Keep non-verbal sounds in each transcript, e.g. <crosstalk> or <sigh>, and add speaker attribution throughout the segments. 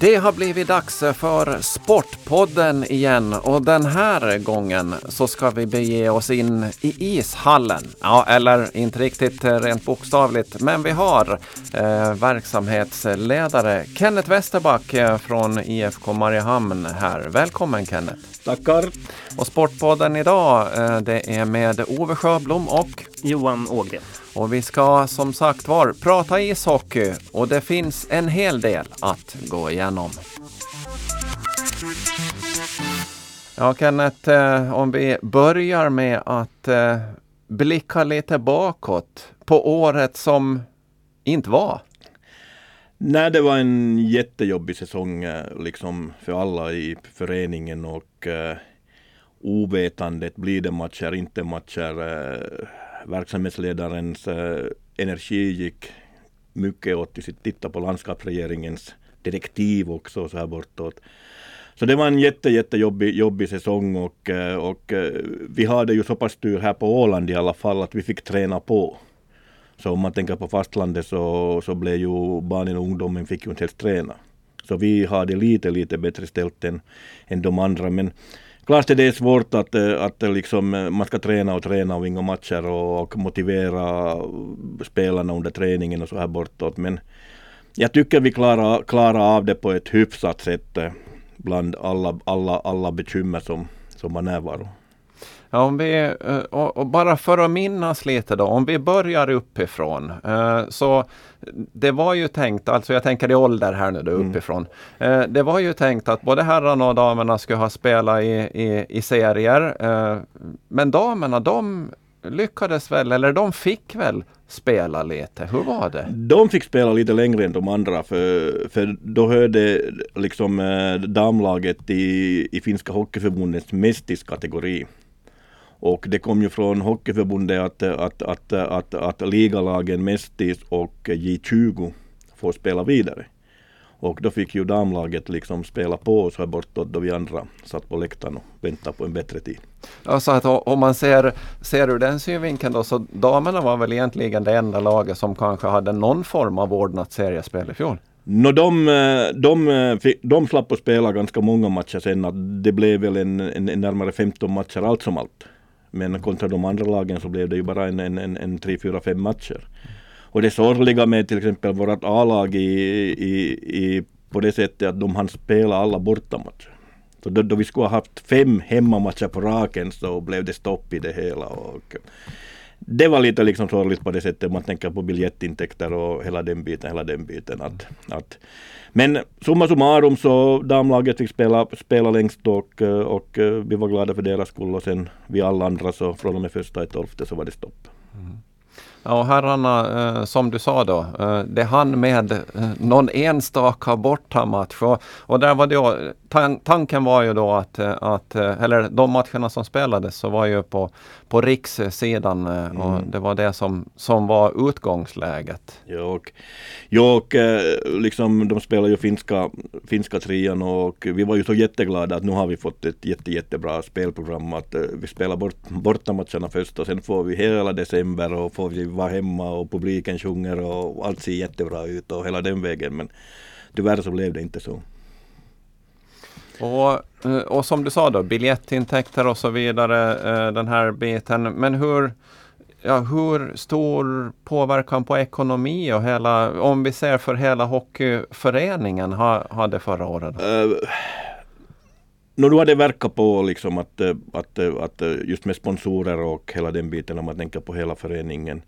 Speaker 1: Det har blivit dags för Sportpodden igen och den här gången så ska vi bege oss in i ishallen. Ja, eller inte riktigt rent bokstavligt, men vi har eh, verksamhetsledare Kenneth Westerback eh, från IFK Mariehamn här. Välkommen Kenneth!
Speaker 2: Tackar!
Speaker 1: Och Sportpodden idag, eh, det är med Ove Sjöblom och
Speaker 3: Johan Ågren.
Speaker 1: Och vi ska som sagt var prata ishockey och det finns en hel del att gå igenom. Ja, Kenneth, eh, om vi börjar med att eh, blicka lite bakåt på året som inte var.
Speaker 2: Nej, det var en jättejobbig säsong eh, liksom för alla i föreningen och eh, ovetandet, blir det matcher, inte matcher. Eh, verksamhetsledarens eh, energi gick mycket åt till att titta på landskapsregeringens direktiv också så här bortåt. Så det var en jätte, jättejobbig jobbig säsong och, eh, och eh, vi hade ju så pass tur här på Åland i alla fall att vi fick träna på. Så om man tänker på fastlandet så, så blev ju barnen och ungdomen fick ju inte helst träna. Så vi hade lite, lite bättre ställt än, än de andra. Men klart det är svårt att, eh, att eh, liksom, eh, man ska träna och träna och inga matcher och, och motivera spelarna under träningen och så här bortåt. Men jag tycker vi klarar, klarar av det på ett hyfsat sätt bland alla, alla, alla bekymmer som, som var närvaro.
Speaker 1: Ja, om vi, eh, och bara för att minnas lite då, om vi börjar uppifrån. Eh, så det var ju tänkt, alltså jag tänker i ålder här nu då mm. uppifrån. Mm. Det var ju tänkt att både herrarna och damerna skulle ha spelat i, i, i serier. Men damerna de lyckades väl, eller de fick väl spela lite. Hur var det?
Speaker 2: De fick spela lite längre än de andra för, för då hörde liksom damlaget i, i finska hockeyförbundets mästiskategori. Och det kom ju från Hockeyförbundet att, att, att, att, att ligalagen Mestis och J20 får spela vidare. Och då fick ju damlaget liksom spela på oss här bortåt då vi andra satt på läktaren och väntade på en bättre tid.
Speaker 1: Alltså att om man ser, ser ur den synvinkeln då så damerna var väl egentligen det enda laget som kanske hade någon form av ordnat seriespel i fjol?
Speaker 2: No, de, de, de slapp att spela ganska många matcher sen. Att det blev väl en, en, en närmare 15 matcher allt som allt. Men kontra de andra lagen så blev det ju bara en, en, en, en 3, 4, 5 matcher. Och det sorgliga med till exempel vårt A-lag i, i, i, på det sättet att de hann spela alla bortamatcher. Så då, då vi skulle ha haft fem hemmamatcher på raken så blev det stopp i det hela. Och det var lite liksom sorgligt på det sättet om man tänker på biljettintäkter och hela den biten. Hela den biten att, att men summa summarum så damlaget fick spela, spela längst och, eh, och eh, vi var glada för deras skull och sen vi alla andra så från och med första i tolfte så var det stopp. Mm.
Speaker 1: Ja, och herrarna, eh, som du sa då, det hann med någon enstaka bortamatch. Och, och där var det, tanken var ju då att, att, eller de matcherna som spelades så var ju på, på rikssidan mm. och det var det som, som var utgångsläget.
Speaker 2: Ja, och, ja, och liksom de spelar ju finska, finska trian och vi var ju så jätteglada att nu har vi fått ett jätte, jättebra spelprogram. Att vi spelar bort, bortamatcherna först och sen får vi hela december och får vi vara hemma och publiken sjunger och allt ser jättebra ut och hela den vägen. Men tyvärr så blev det inte så.
Speaker 1: Och, eh, och som du sa då, biljettintäkter och så vidare, eh, den här biten. Men hur, ja, hur stor påverkan på ekonomi och hela, om vi ser för hela hockeyföreningen hade förra året? Uh,
Speaker 2: No, du har det verkat på liksom att, att, att just med sponsorer och hela den biten om man tänker på hela föreningen.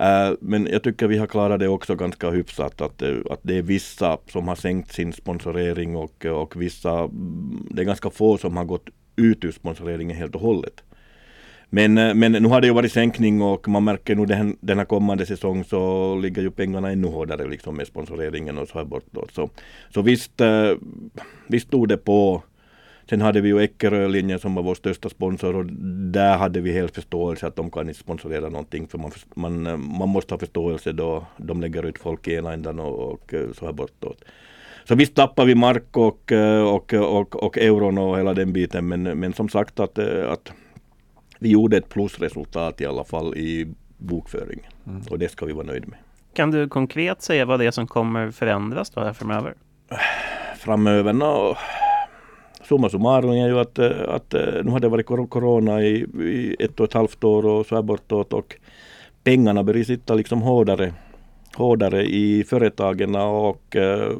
Speaker 2: Uh, men jag tycker vi har klarat det också ganska hyfsat. Att, eh, att det är vissa som har sänkt sin sponsorering och, eh, och vissa, mm, det är ganska få som har gått ut ur sponsoreringen helt och hållet. Men, men nu har det ju varit sänkning och man märker nu den, den här kommande säsong så ligger ju pengarna ännu hårdare liksom med sponsoreringen och så här bortåt. Så, så visst, visst stod det på Sen hade vi ju Eckerö-linjen som var vår största sponsor och där hade vi helt förståelse att de kan inte sponsorera någonting för man, man, man måste ha förståelse då de lägger ut folk i ena ändan och, och så här bortåt. Så visst tappar vi mark och, och, och, och euron och hela den biten men, men som sagt att, att vi gjorde ett plusresultat i alla fall i bokföringen mm. och det ska vi vara nöjda med.
Speaker 3: Kan du konkret säga vad det är som kommer förändras då här framöver?
Speaker 2: framöver? No, summa summarum är ju att, eh, att eh, nu har det varit corona i, i ett och ett halvt år och så här bortåt och pengarna börjar sitta liksom hårdare, hårdare i företagen och eh,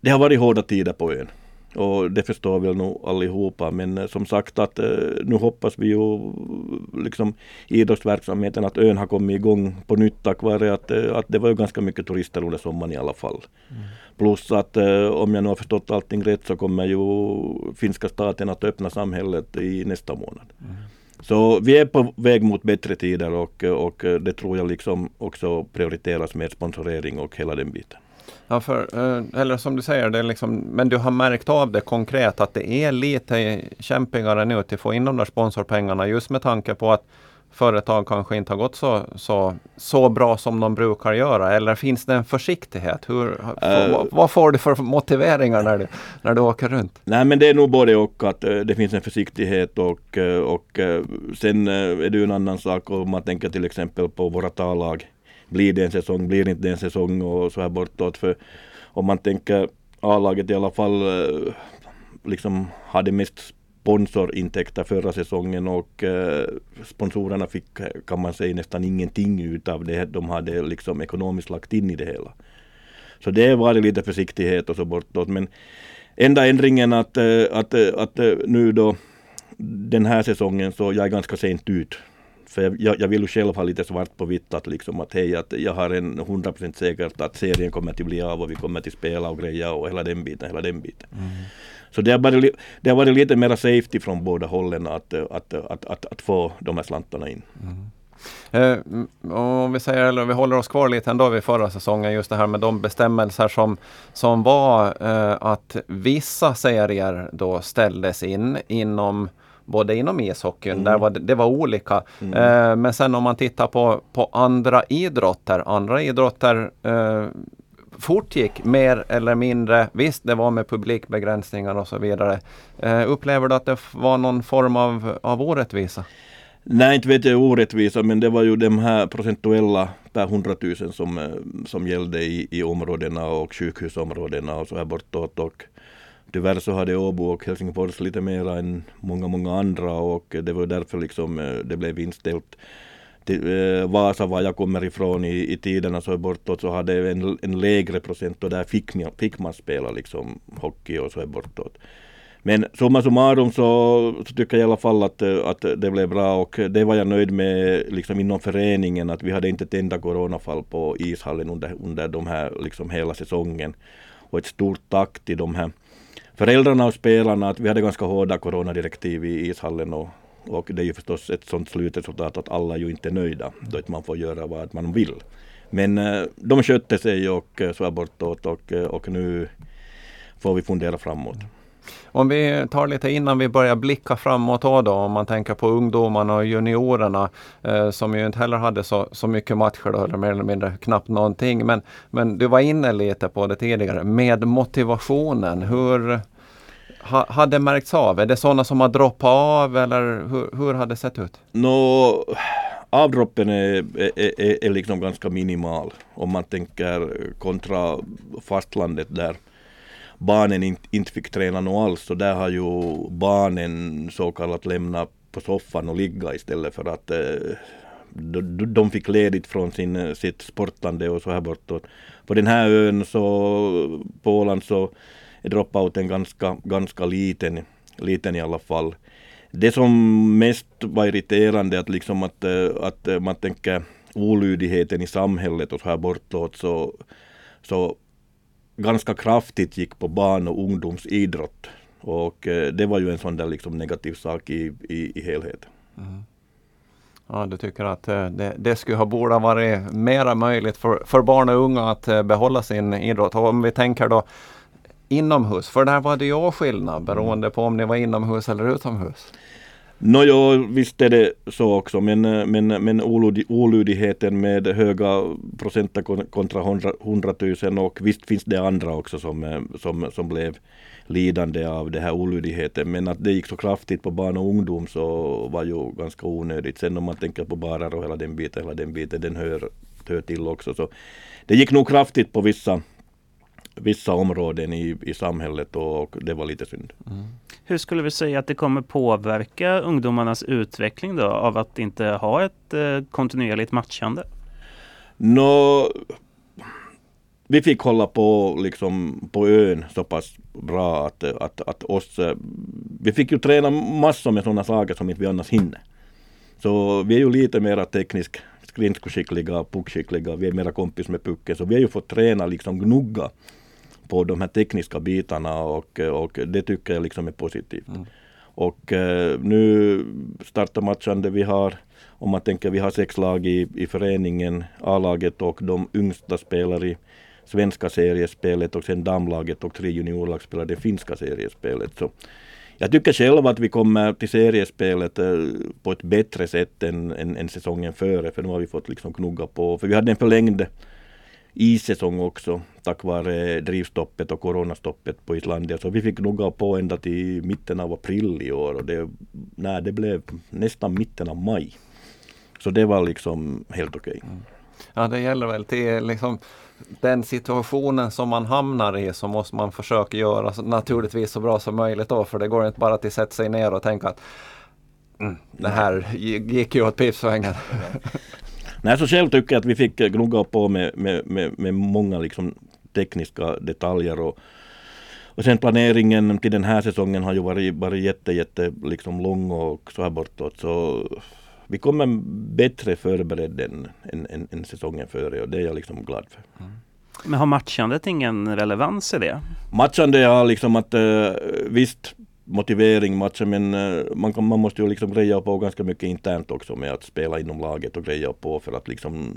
Speaker 2: det har varit hårda tider på ön. Och det förstår väl nog allihopa. Men eh, som sagt att eh, nu hoppas vi ju liksom idrottsverksamheten att ön har kommit igång på nytt tack vare att, eh, att det var ju ganska mycket turister under sommaren i alla fall. Mm. Plus att om jag nu har förstått allting rätt så kommer ju finska staten att öppna samhället i nästa månad. Mm. Så vi är på väg mot bättre tider och, och det tror jag liksom också prioriteras med sponsorering och hela den biten.
Speaker 1: Ja, för, eh, eller som du säger, det är liksom, men du har märkt av det konkret att det är lite kämpigare nu att få in de där sponsorpengarna just med tanke på att företag kanske inte har gått så, så, så bra som de brukar göra? Eller finns det en försiktighet? Hur, uh, vad, vad, får du för motiveringar när du, när du åker runt?
Speaker 2: Nej men det är nog både och att uh, det finns en försiktighet och, och sen är det ju en annan sak om man tänker till exempel på våra tallag blir det en säsong, blir det inte en säsong och så här bortåt. För om man tänker A-laget i alla fall eh, liksom hade mest sponsorintäkter förra säsongen och eh, sponsorerna fick kan man säga nästan ingenting utav det de hade liksom ekonomiskt lagt in i det hela. Så det var det lite försiktighet och så bortåt. Men enda ändringen att, eh, att, att nu då den här säsongen så jag är ganska sent ut för jag, jag vill ju själv ha lite svart på vitt att liksom att hej, att jag har en 100% säkert att serien kommer att bli av och vi kommer att spela och greja och hela den biten, hela den biten. Mm. Så det har, varit, det har varit lite mera safety från båda hållen att, att, att, att, att få de här slantarna in. Mm.
Speaker 1: Eh, om vi säger, eller vi håller oss kvar lite ändå vid förra säsongen, just det här med de bestämmelser som, som var eh, att vissa serier då ställdes in inom både inom ishockeyn, mm. där var det, det var olika. Mm. Eh, men sen om man tittar på, på andra idrotter, andra idrotter eh, fortgick mer eller mindre. Visst, det var med publikbegränsningar och så vidare. Eh, upplever du att det var någon form av, av orättvisa?
Speaker 2: Nej, inte vet jag orättvisa, men det var ju de här procentuella per 100 000 som, eh, som gällde i, i områdena och sjukhusområdena och så här bortåt. Och Tyvärr så hade Åbo och Helsingfors lite mera än många, många andra och det var därför liksom eh, det blev inställt. Till, eh, Vasa, var jag kommer ifrån i, i tiderna så bortåt, så hade en, en lägre procent och där fick man, fick man spela liksom hockey och så är bortåt. Men summa summarum så, så tycker jag i alla fall att, eh, att det blev bra och det var jag nöjd med liksom inom föreningen att vi hade inte ett enda coronafall på ishallen under, under de här liksom hela säsongen. Och ett stort tack till de här föräldrarna och spelarna att vi hade ganska hårda coronadirektiv i ishallen och, och det är ju förstås ett sådant slutresultat att alla ju inte är nöjda då att man får göra vad man vill. Men eh, de skötte sig och eh, så här bortåt och, eh, och nu får vi fundera framåt.
Speaker 1: Om vi tar lite innan vi börjar blicka framåt då, då om man tänker på ungdomarna och juniorerna eh, som ju inte heller hade så, så mycket matcher då, eller mer eller mindre knappt någonting. Men, men du var inne lite på det tidigare med motivationen. Hur ha, har det märkts av? Är det sådana som har droppat av eller hur, hur har det sett ut?
Speaker 2: No, avdroppen är, är, är, är liksom ganska minimal om man tänker kontra fastlandet där barnen inte, inte fick träna något alls. Så där har ju barnen så kallat lämnat på soffan och ligga istället för att eh, de, de fick ledigt från sin, eh, sitt sportande och så här bortåt. På den här ön så, på Åland så är dropouten ganska, ganska liten, liten i alla fall. Det som mest var irriterande att liksom att, eh, att eh, man tänker olydigheten i samhället och så här bortåt så, så ganska kraftigt gick på barn och ungdomsidrott. Och eh, det var ju en sån där liksom negativ sak i, i, i helheten. Mm.
Speaker 1: Ja, du tycker att eh, det, det skulle ha borde varit mera möjligt för, för barn och unga att eh, behålla sin idrott. Och om vi tänker då inomhus, för där var det ju skillnad beroende på om ni var inomhus eller utomhus.
Speaker 2: Nåjo, visst är det så också, men, men, men olydigheten med höga procent kontra 100 000 och visst finns det andra också som, som, som blev lidande av den här olydigheten. Men att det gick så kraftigt på barn och ungdom så var ju ganska onödigt. Sen om man tänker på barer och hela den biten, hela den biten, den hör, hör till också. Så det gick nog kraftigt på vissa vissa områden i, i samhället och, det var lite synd. Mm.
Speaker 3: Hur skulle vi säga att det kommer påverka ungdomarnas utveckling då av att inte ha ett eh, kontinuerligt matchande?
Speaker 2: Nå, vi fick hålla på liksom på ön så pass bra att, att, att oss, eh, vi fick ju träna massor med sådana saker som inte vi annars hinner. Så vi är ju lite mera tekniskt skridskoskickliga, puckskickliga, vi är mera kompis med pucken. Så vi har ju fått träna, liksom gnugga på de här tekniska bitarna och, och det tycker jag liksom är positivt. Mm. Och eh, nu startar matchen vi har, om man tänker vi har sex lag i, i föreningen, A-laget och de yngsta spelar i svenska seriespelet och sen damlaget och tre juniorlag spelar det finska seriespelet. Så jag tycker själv att vi kommer till seriespelet eh, på ett bättre sätt än, än, än säsongen före, för nu har vi fått liksom knugga på. För vi hade en förlängd issäsong också tack vare drivstoppet och coronastoppet på Islandia. Så vi fick knugga på ända till mitten av april i år och det, nej, det blev nästan mitten av maj. Så det var liksom helt okej. Okay. Mm.
Speaker 1: Ja det gäller väl till liksom den situationen som man hamnar i så måste man försöka göra så, naturligtvis så bra som möjligt då för det går inte bara att sätta sig ner och tänka att mm, det här gick ju åt pipsvängen. <laughs>
Speaker 2: Nej, så själv tycker jag att vi fick gnugga på med, med, med, med många liksom tekniska detaljer och, och sen planeringen till den här säsongen har ju varit, varit jätte, jätte liksom lång och så här bortåt. Så vi kommer bättre förberedda än, än, än, än, säsongen före och det är jag liksom glad för. Mm.
Speaker 3: Men har matchandet ingen relevans i det?
Speaker 2: Matchande har liksom att uh, visst motivering matchen men eh, man, kan, man måste ju liksom greja på ganska mycket internt också med att spela inom laget och greja på för att liksom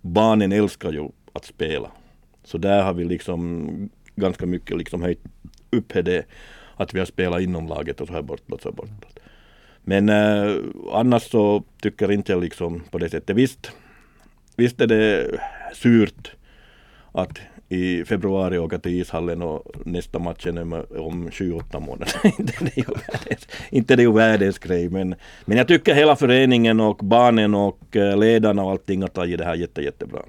Speaker 2: barnen älskar ju att spela. Så där har vi liksom ganska mycket liksom höjt upp det att vi har spelat inom laget och så här bortåt. Så här bortåt. Men eh, annars så tycker inte jag liksom på det sättet. Visst, visst är det surt att i februari åka till ishallen och nästa match är om 28 månader. <laughs> inte, det är ju världens, inte det är ju världens grej men, men jag tycker hela föreningen och barnen och eh, ledarna och allting har tagit det här jätte, jättebra.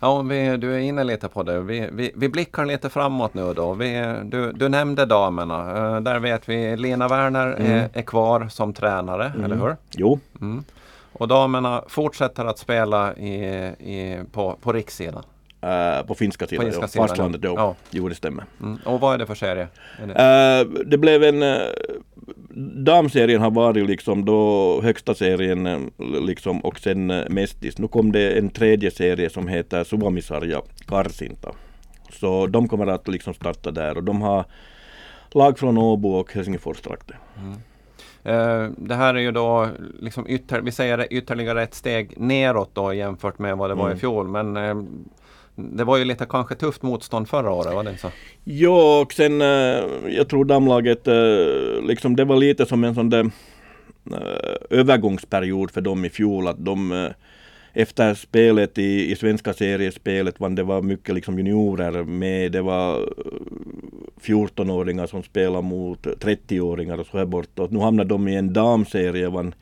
Speaker 1: Ja, vi, du är inne lite på det. Vi, vi, vi blickar lite framåt nu då. Vi, du, du nämnde damerna. Uh, där vet vi Lena Werner mm. är, är, kvar som tränare, mm. eller hur?
Speaker 2: Jo.
Speaker 1: Mm. Och damerna fortsätter att spela i, i, på, på rikssidan?
Speaker 2: Uh, på finska sidan, på finska sidan fastlandet då. Ja. Jo, det stämmer.
Speaker 1: Mm. Och vad är det för serie?
Speaker 2: Det? Uh, det blev en uh, damserien har varit liksom då högsta serien liksom och sen Mestis. Nu kom det en tredje serie som heter Suomisarja Karsinta. Så de kommer att liksom starta där och de har lag från Åbo och Helsingfors-trakten. Mm.
Speaker 1: Det här är ju då liksom ytter, vi säger ytterligare ett steg neråt då jämfört med vad det var mm. i fjol. Men det var ju lite kanske tufft motstånd förra året, var det så?
Speaker 2: Ja, och sen eh, jag tror damlaget, eh, liksom det var lite som en sån där eh, övergångsperiod för dem i fjol. Att de efter spelet i, i svenska seriespelet, var det var mycket liksom juniorer med. Det var 14-åringar som spelade mot 30-åringar och så här bortåt. Nu hamnade de i en damserie. vann,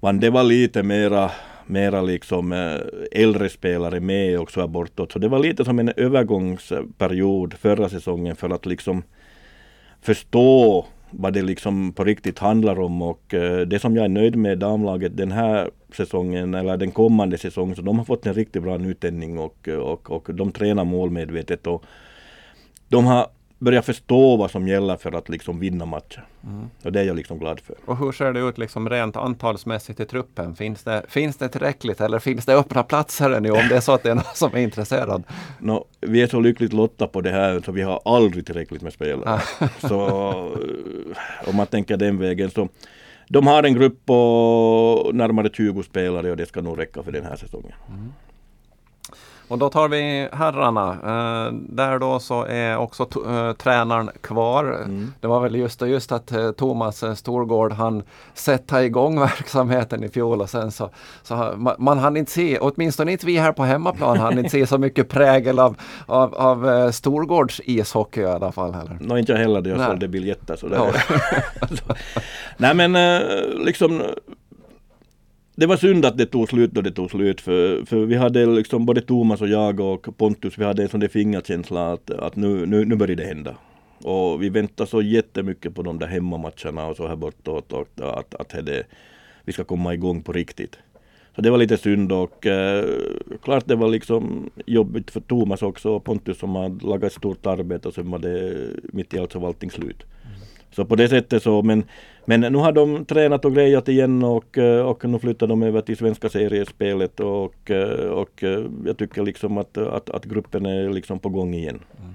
Speaker 2: vann det var lite mera mera liksom eh, äldre spelare med också här bortåt. Så det var lite som en övergångsperiod förra säsongen för att liksom förstå vad det liksom på riktigt handlar om och eh, det som jag är nöjd med damlaget den här säsongen eller den kommande säsongen så de har fått en riktigt bra nytändning och, och, och de tränar målmedvetet och de har börja förstå vad som gäller för att liksom vinna matcher. Mm. Och det är jag liksom glad för.
Speaker 1: Och hur ser det ut liksom rent antalsmässigt i truppen? Finns det, finns det tillräckligt eller finns det öppna platser nu om det är så att det är någon <laughs> som är intresserad?
Speaker 2: No, vi är så lyckligt lotta på det här så vi har aldrig tillräckligt med spelare. <laughs> så eh, om man tänker den vägen så de har en grupp på närmare 20 spelare och det ska nog räcka för den här säsongen. Mm.
Speaker 1: Och då tar vi herrarna. Eh, där då så är också eh, tränaren kvar. Mm. Det var väl just, just att eh, Thomas eh, Storgård han sätta igång <laughs> verksamheten i fjol och sen så, så man, man hann inte se, åtminstone inte vi här på hemmaplan, hann inte se så mycket prägel av, av, av eh, Storgårds ishockey i alla fall. Heller.
Speaker 2: Nej, inte jag heller. Jag sålde biljetter. Så det ja. <laughs> Nej men eh, liksom det var synd att det tog slut då det tog slut för, för vi hade liksom både Thomas och jag och Pontus, vi hade en sån där fingerkänsla att, att nu, nu, nu börjar det hända. Och vi väntar så jättemycket på de där hemmamatcherna och så här bortåt och att, att, att det, vi ska komma igång på riktigt. Så det var lite synd och eh, klart det var liksom jobbigt för Thomas också och Pontus som har lagat ett stort arbete och sen var det mitt i allt så var allting slut. Så på det sättet så, men, men nu har de tränat och grejat igen och, eh, och nu flyttar de över till svenska seriespelet och, eh, och eh, jag tycker liksom att, att, att gruppen är liksom på gång igen. Mm.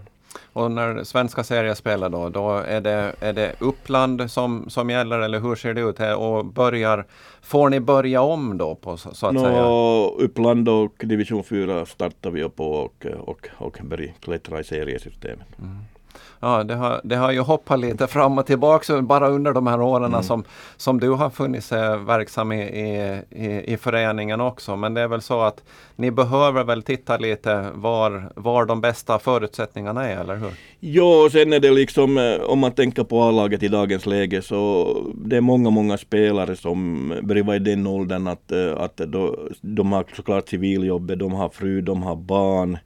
Speaker 1: Och när svenska serier spelar då, då är det, är det Uppland som, som gäller eller hur ser det ut? Här? Och börjar, får ni börja om då på, så att no, säga?
Speaker 2: Uppland och division 4 startar vi på och, och, och börjar klättra i seriesystemet. Mm
Speaker 1: ja, det, har, det har ju hoppat lite fram och tillbaka bara under de här åren mm. som, som du har funnits verksam i, i, i, föreningen också. Men det är väl så att ni behöver väl titta lite var, var de bästa förutsättningarna är, eller hur?
Speaker 2: Ja, och sen är det liksom eh, om man tänker på A-laget i dagens läge så det är många, många spelare som börjar vara i den åldern att, eh, att då, de har såklart civiljobbet, de har fru, de har barn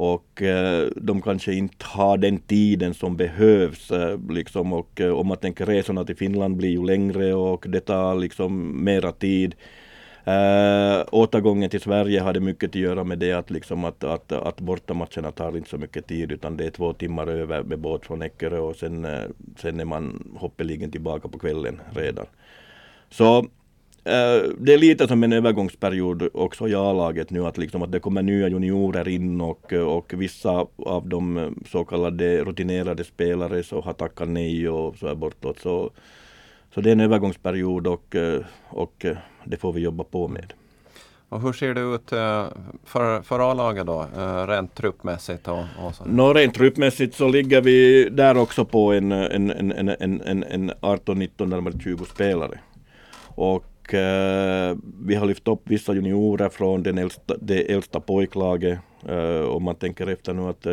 Speaker 2: och eh, de kanske inte har den tiden som behövs. Eh, liksom, och eh, om man tänker resorna till Finland blir ju längre och det tar liksom mera tid. Äh, återgången till Sverige hade mycket att göra med det att, liksom att, att, att bortamatcherna tar inte så mycket tid utan det är två timmar över med båt från Eckerö och sen, sen är man hoppeligen tillbaka på kvällen redan. Så det är lite som en övergångsperiod också i A-laget nu att, liksom att det kommer nya juniorer in och, och vissa av de så kallade rutinerade spelare så har tackat nej och så är bortåt. Så, så det är en övergångsperiod och, och det får vi jobba på med.
Speaker 1: Och hur ser det ut för, för A-laget då, rent truppmässigt? Och, och så?
Speaker 2: No, rent truppmässigt så ligger vi där också på en, en, en, en, en, en 18-19, närmare 20 spelare. Och eh, vi har lyft upp vissa juniorer från den äldsta, det äldsta pojklaget. Eh, om man tänker efter nu att eh,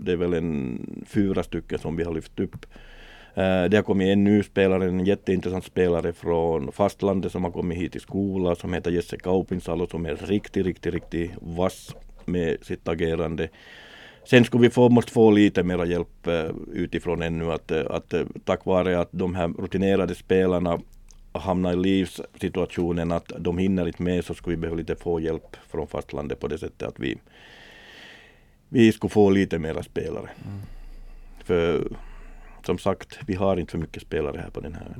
Speaker 2: det är väl en fyra stycken som vi har lyft upp. Eh, det har kommit en ny spelare, en jätteintressant spelare från fastlandet som har kommit hit till skolan som heter Jesse Kaupinsalo som är riktigt, riktigt, riktigt vass med sitt agerande. Sen skulle vi få, måste få lite mera hjälp eh, utifrån ännu. Att, eh, att, eh, tack vare att de här rutinerade spelarna hamna i livssituationen att de hinner inte med så skulle vi behöva lite få hjälp från fastlandet på det sättet att vi, vi skulle få lite mera spelare. Mm. För som sagt, vi har inte för mycket spelare här på den här.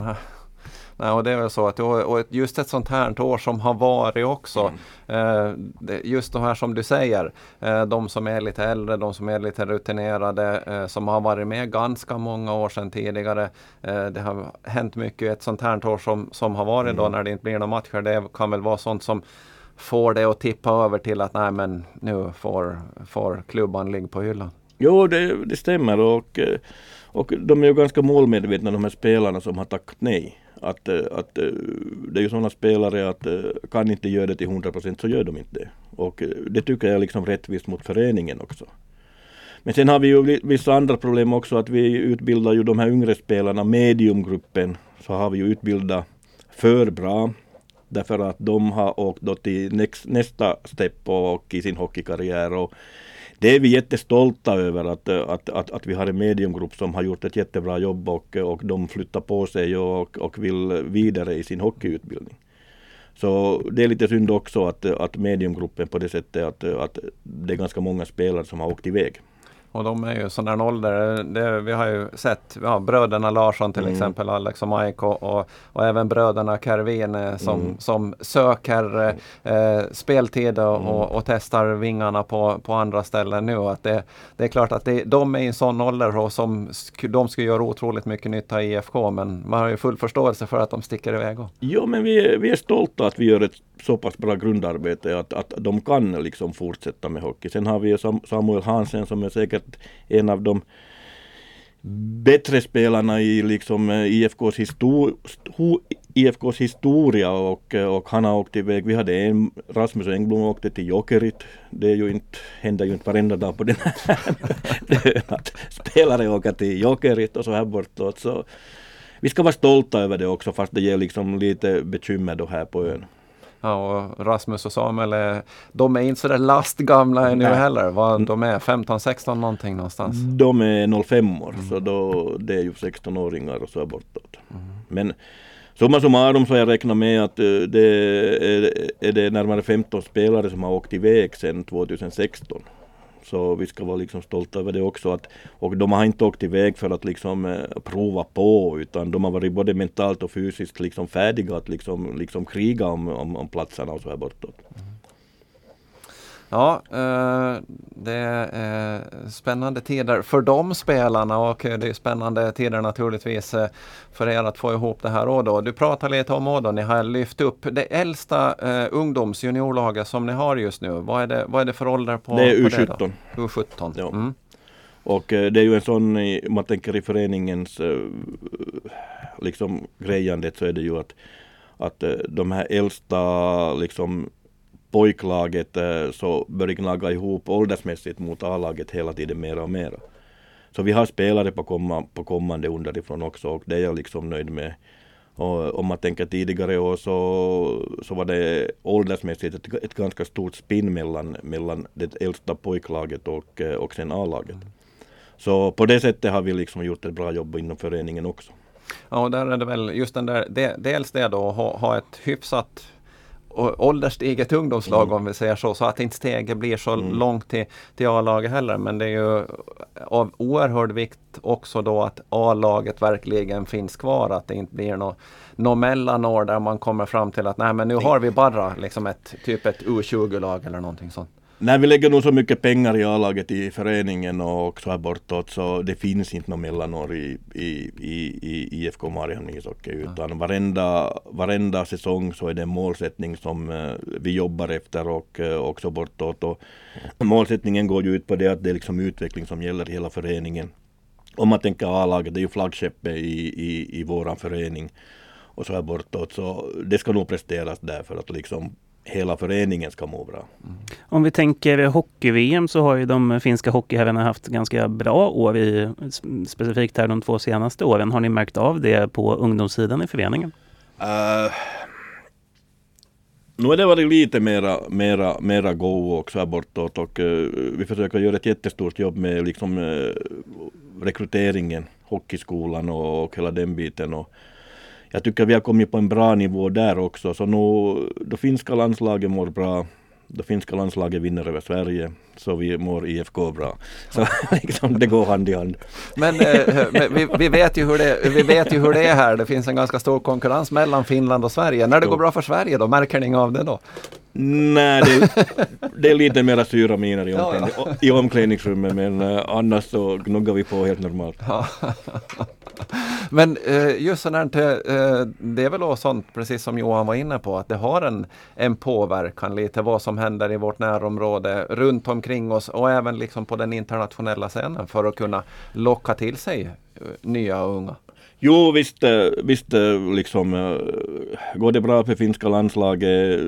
Speaker 1: Nej, och det är väl så att och just ett sånt här år som har varit också. Mm. Eh, just de här som du säger, eh, de som är lite äldre, de som är lite rutinerade, eh, som har varit med ganska många år sedan tidigare. Det har hänt mycket ett sånt här år som, som har varit mm. då när det inte blir några matcher. Det kan väl vara sånt som får det att tippa över till att nej men nu får, får klubban ligga på hyllan.
Speaker 2: Jo, det, det stämmer och, och de är ju ganska målmedvetna de här spelarna som har tackat nej. Att, eh, att eh, det är ju sådana spelare att eh, kan inte göra det till 100 procent så gör de inte det. Och det tycker jag är liksom rättvist mot föreningen också. Men sen har vi ju vissa andra problem också att vi utbildar ju de här yngre spelarna, mediumgruppen, så har vi ju utbildat för bra. Därför att de har åkt då till nästa steg och i sin hockeykarriär. Och det är vi jättestolta över att, att, att, att vi har en mediumgrupp som har gjort ett jättebra jobb och, och de flyttar på sig och, och vill vidare i sin hockeyutbildning. Så det är lite synd också att, att mediumgruppen på det sättet att, att det är ganska många spelare som har åkt iväg.
Speaker 1: Och de är ju sån ålder. Det, vi har ju sett ja, bröderna Larsson till mm. exempel, Alex och Mike och, och, och även bröderna Kervin eh, som, mm. som söker eh, speltid och, mm. och, och, testar vingarna på, på andra ställen nu. Att det, det är klart att det, de är i en sån ålder och som de ska göra otroligt mycket nytta i IFK men man har ju full förståelse för att de sticker iväg. Och.
Speaker 2: Jo men vi, vi är stolta att vi gör ett så pass bra grundarbete att, att de kan liksom fortsätta med hockey. Sen har vi Samuel Hansen som är säkert en av de bättre spelarna i liksom eh, IFKs, histor IFKs historia och, eh, och han har åkt iväg. Vi hade en, Rasmus Engblom åkte till Jokerit. Det är ju inte, händer ju inte varenda dag på den här <laughs> att spelare åker till Jokerit och så här bortåt. Så vi ska vara stolta över det också fast det ger liksom lite bekymmer då här på ön.
Speaker 1: Ja, och Rasmus och Samuel, är, de är inte sådär lastgamla ännu heller. Vad, de är 15-16 någonting någonstans.
Speaker 2: De är 05 år,
Speaker 1: Mm.
Speaker 2: så då, det är ju 16-åringar och så bortåt.
Speaker 1: Mm.
Speaker 2: Men summa summarum så jag räknat med att eh, det är, är det närmare 15 spelare som har åkt iväg sedan 2016. Så vi ska vara liksom stolta över det också. Att, och de har inte åkt iväg för att liksom eh, prova på utan de har varit både mentalt och fysiskt liksom färdiga att liksom, liksom kriga om, om, om platserna och så här bortåt. Mm.
Speaker 1: Ja, eh, det är spännande tider för de spelarna och det är spännande tider naturligtvis eh, för er att få ihop det här. Då. Du pratar lite om Ådå, ni har lyft upp det äldsta eh, ungdomsjuniorlaget som ni har just nu. Vad är det, vad är det för ålder på
Speaker 2: Det är
Speaker 1: på då?
Speaker 2: U17.
Speaker 1: U17.
Speaker 2: Ja.
Speaker 1: Mm.
Speaker 2: Och det är ju en sån, om man tänker i föreningens liksom grejandet så är det ju att, att de här äldsta liksom pojklaget eh, så börjar gnaga ihop åldersmässigt mot A-laget hela tiden mera och mera. Så vi har spelare på, komma, på kommande underifrån också och det är jag liksom nöjd med. Och om man tänker tidigare år så, så var det åldersmässigt ett, ett ganska stort spinn mellan, mellan det äldsta pojklaget och, eh, och sen A-laget. Så på det sättet har vi liksom gjort ett bra jobb inom föreningen också.
Speaker 1: Ja, och där är det väl just den där, de, dels det då, ha, ha ett hyfsat ålderstiget ungdomslag
Speaker 2: Mm.
Speaker 1: om vi säger så, så att inte steget blir så
Speaker 2: Mm.
Speaker 1: långt till, till A-laget heller. Men det är ju av oerhörd vikt också då att A-laget verkligen finns kvar, att det inte blir något nå mellanår där man kommer fram till att nej men nu har vi bara liksom ett typ ett U20-lag eller någonting sånt.
Speaker 2: Nej, vi lägger nog så mycket pengar i A-laget i föreningen och så här bortåt så det finns inte något mellanår i, i, i, i IFK Mariehamn ishockey utan varenda, varenda säsong så är det en målsättning som eh, vi jobbar efter och eh, också bortåt. Och målsättningen går ju ut på det att det är liksom utveckling som gäller i hela föreningen. Om man tänker A-laget, det är ju flaggskeppet i, i, i våran förening och så här bortåt. Så det ska nog presteras där för att liksom hela föreningen ska må bra.
Speaker 3: Om vi tänker hockey-VM så har ju de finska hockeyherrarna haft ganska bra år i, specifikt här de två senaste åren. Har ni märkt av det på ungdomssidan i föreningen?
Speaker 2: Uh, nu har det varit lite mera, mera, mera go och så här bortåt och eh, vi försöker göra ett jättestort jobb med liksom eh, rekryteringen, hockeyskolan och, och hela den biten. Och jag tycker vi har kommit på en bra nivå där också. Så nu, det finska landslaget mår bra. Det finska landslaget vinner över Sverige. Så vi mår IFK bra. Så <laughs> liksom, det går hand i hand.
Speaker 1: Men, eh, men vi, vi, vet ju hur det, vi vet ju hur det är här. Det finns en ganska stor konkurrens mellan Finland och Sverige. När det
Speaker 2: Jo.
Speaker 1: går bra för Sverige då, märker ni av det då?
Speaker 2: Nej, det, <laughs> det är lite mera sura miner i,
Speaker 1: Ja,
Speaker 2: omklädning, i omklädningsrummet men eh, annars så gnuggar vi på helt normalt.
Speaker 1: Ja. <laughs> Men eh, just sådant, eh, det är väl också sånt, precis som Johan var inne på, att det har en, en påverkan lite vad som händer i vårt närområde runt omkring oss och även liksom på den internationella scenen för att kunna locka till sig nya och unga.
Speaker 2: Jo, visst, eh, visst eh, liksom, eh, går det bra för finska landslaget,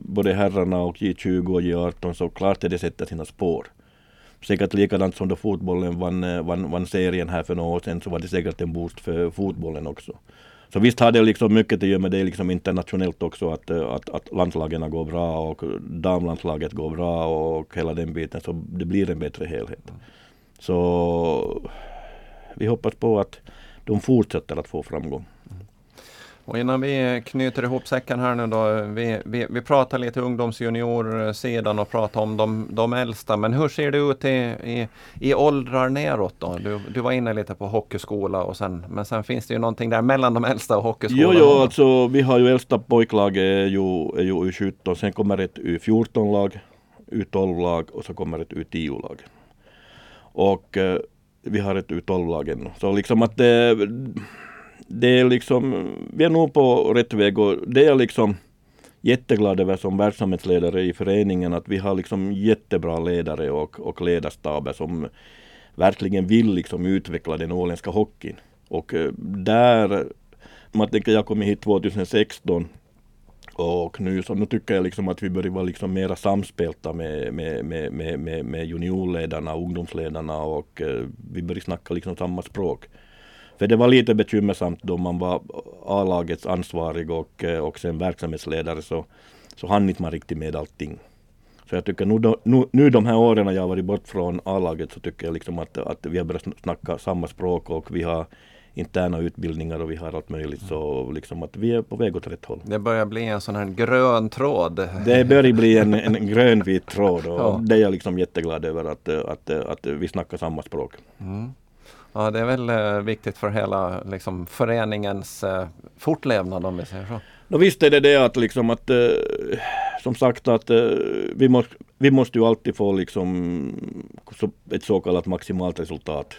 Speaker 2: både herrarna och J20 och J18, så klart är det sätter sina spår. Säkert likadant som då fotbollen vann, vann, vann serien här för några år sedan, så var det säkert en boost för fotbollen också. Så visst har det liksom mycket att göra med det liksom internationellt också, att, att, att landslagen går bra och damlandslaget går bra och hela den biten, så det blir en bättre helhet. Så vi hoppas på att de fortsätter att få framgång.
Speaker 1: Och innan vi knyter ihop säcken här nu då. Vi, vi, vi pratar lite ungdomsjuniorsidan och pratar om de, de äldsta. Men hur ser det ut i, i, i åldrar neråt då? Du, du var inne lite på hockeyskola och sen, men sen finns det ju någonting där mellan de äldsta och hockeyskolan.
Speaker 2: Jo, jo, alltså vi har ju äldsta pojklaget är ju, är ju U17, sen kommer ett U14-lag, U12-lag och så kommer ett U10-lag. Och eh, vi har ett U12-lag ännu. Så liksom att det, det är liksom, vi är nog på rätt väg och det är liksom jätteglad över som verksamhetsledare i föreningen att vi har liksom jättebra ledare och, och ledarstaber som verkligen vill liksom utveckla den åländska hockeyn. Och eh, där, man tänker jag kom hit 2016 och nu så nu tycker jag liksom att vi börjar vara liksom mera samspelta med, med, med, med, med, med juniorledarna, ungdomsledarna och eh, vi börjar snacka liksom samma språk. För det var lite bekymmersamt då man var A-lagets ansvarig och, eh, och sen verksamhetsledare så, så hann inte man riktigt med allting. Så jag tycker nu, nu, nu de här åren jag har varit bort från A-laget så tycker jag liksom att, att vi har börjat snacka samma språk och vi har interna utbildningar och vi har allt möjligt. Så liksom att vi är på väg åt rätt håll.
Speaker 1: Det börjar bli en sån här grön tråd.
Speaker 2: Det börjar bli en, en grönvit tråd och <laughs> ja. det är jag liksom jätteglad över att, att, att, att vi snackar samma språk. Mm.
Speaker 1: Ja, det är väl eh, viktigt för hela liksom, föreningens eh, fortlevnad om vi säger så.
Speaker 2: Då visst är det det att liksom att eh, som sagt att vi, måste, vi måste ju alltid få liksom ett så kallat maximalt resultat.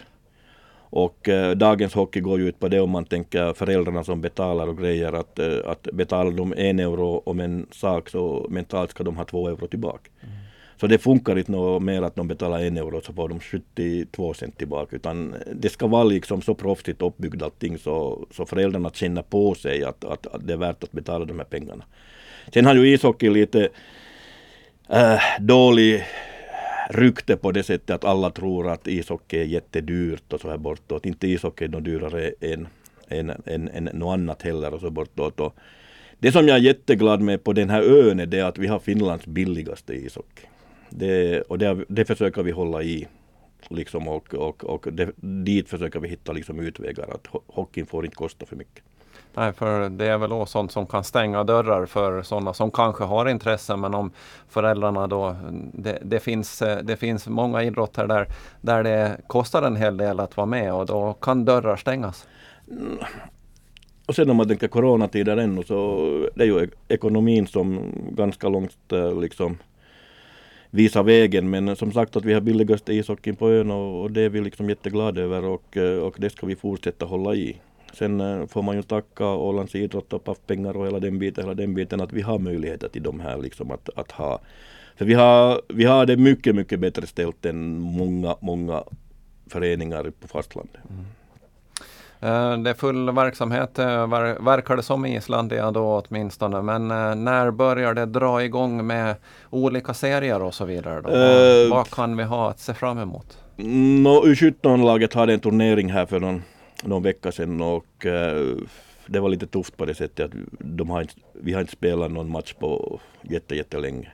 Speaker 2: Och eh, dagens hockey går ju ut på det om man tänker föräldrarna som betalar och grejer att, eh, att betalar de en euro om en sak så mentalt ska de ha två euro tillbaka. Mm. Så det funkar inte något mer att de betalar en euro så får de 72 cent tillbaka utan det ska vara liksom så proffsigt uppbyggt allting så, så föräldrarna känner på sig att, att, att det är värt att betala de här pengarna. Sen har ju ishockey lite äh, dålig rykte på det sättet att alla tror att ishockey är jättedyrt och så här bortåt. Inte ishockey är något dyrare än, än, än, än något annat heller och så bortåt. Och det som jag är jätteglad med på den här ön är det att vi har Finlands billigaste ishockey. Det, och det, det försöker vi hålla i. Liksom och och, och det, dit försöker vi hitta liksom utvägar att hockeyn får inte kosta för mycket.
Speaker 1: Nej, för det är väl också sånt som kan stänga dörrar för sådana som kanske har intresse men om föräldrarna då det, det, finns, det finns många idrotter där, där det kostar en hel del att vara med och då kan dörrar stängas. Mm.
Speaker 2: Och sen om man tänker coronatider ännu så det är ju ekonomin som ganska långt eh, liksom visar vägen. Men som sagt att vi har billigaste ishockeyn på ön och, och det är vi liksom jätteglada över och, eh, och det ska vi fortsätta hålla i. Sen eh, får man ju tacka Ålands idrott och PAF-pengar och hela den biten, hela den biten att vi har möjligheter till de här liksom att, att ha. För vi har, vi har det mycket, mycket bättre ställt än många, många föreningar på fastlandet. Mm.
Speaker 1: Eh, det är full verksamhet verkar det som i Islandia då åtminstone. Men eh, när börjar det dra igång med olika serier och så vidare? Då? Uh, vad kan vi ha att se fram emot?
Speaker 2: No, U17-laget hade en turnering här för någon någon vecka sedan och eh, det var lite tufft på det sättet att de har inte, vi har inte spelat någon match på jätte, jättelänge.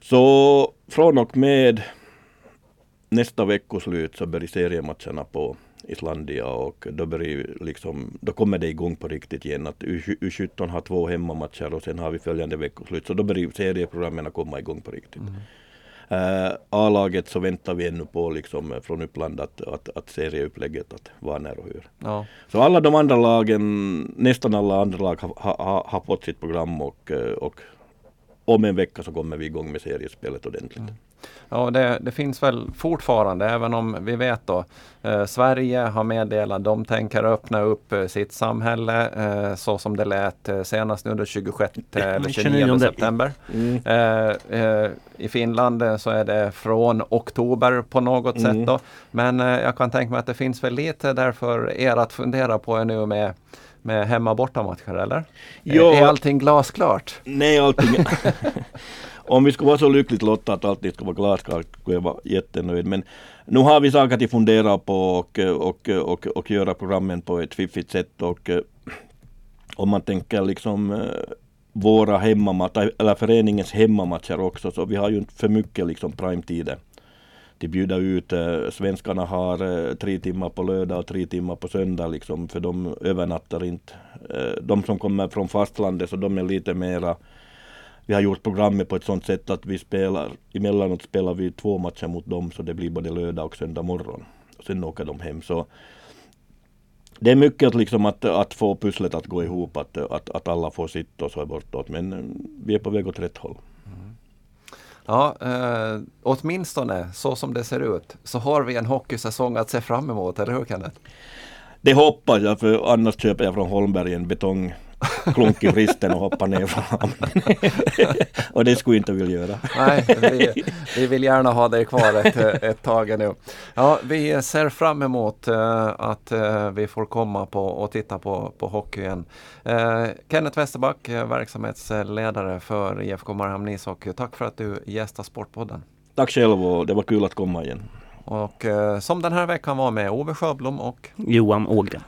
Speaker 2: Så från och med nästa veckoslut så börjar seriematcherna på Islandia och då, börjar liksom, då kommer det igång på riktigt igen. Att U17 har två hemmamatcher och sen har vi följande veckoslut. Så då börjar serieprogrammen komma igång på riktigt. Mm. Uh, A-laget så väntar vi ännu på liksom från Uppland att, att, att serieupplägget att vara när och hur. Ja. Så alla de andra lagen, nästan alla andra lag har, har, har fått sitt program och, eh, och om en vecka så kommer vi igång med seriespelet ordentligt. Mm.
Speaker 1: Ja, det, det, finns väl fortfarande, även om vi vet då eh, Sverige har meddelat de tänker öppna upp eh, sitt samhälle eh, så som det lät eh, senast nu den 26 <clears throat> eller 29 september. Mm. Eh, eh, I Finland så är det från oktober på något mm. sätt då. Men jag kan tänka mig att det finns väl lite därför er att fundera på nu med med hemma bortamatcher eller? Ja, är allting glasklart?
Speaker 2: Nej, allting <laughs> <laughs> om vi skulle vara så lyckligt lottade att allting skulle vara glasklart skulle jag vara jättenöjd. Men nu har vi saker att fundera på och, och, och, och göra programmen på ett fiffigt sätt. Och, eh, om man tänker liksom eh, våra hemmamatcher, eller föreningens hemmamatcher också, så vi har ju inte för mycket liksom primetider. De bjuder ut, eh, svenskarna har tre timmar på lördag och tre timmar på söndag liksom, för de övernattar inte. de som kommer från fastlandet så de är lite mera vi har gjort programmet på ett sådant sätt att vi spelar, emellanåt spelar vi två matcher mot dem så det blir både lördag och söndag morgon. Och sen åker de hem. Så det är mycket att, liksom att, att få pusslet att gå ihop, att, att, att alla får sitt och så bortåt. Men eh, vi är på väg åt rätt håll. Mm.
Speaker 1: Ja, eh, åtminstone så som det ser ut så har vi en hockeysäsong att se fram emot, eller hur Kenneth?
Speaker 2: Det hoppas jag, för annars köper jag från Holmberg en betong klunk i vristen och hoppa ner från Och det skulle inte vilja göra.
Speaker 1: Nej, vi, vi, vill gärna ha dig kvar ett, ett tag nu. Ja, vi ser fram emot uh, att uh, vi får komma på och titta på, på hockeyn. Uh, Kenneth Westerback, verksamhetsledare för IFK Mariehamn Ishockey. Tack för att du gästar Sportpodden.
Speaker 2: Tack själv och det var kul att komma igen.
Speaker 1: Och som den här veckan var med Ove Sjöblom och
Speaker 3: Johan Ågren.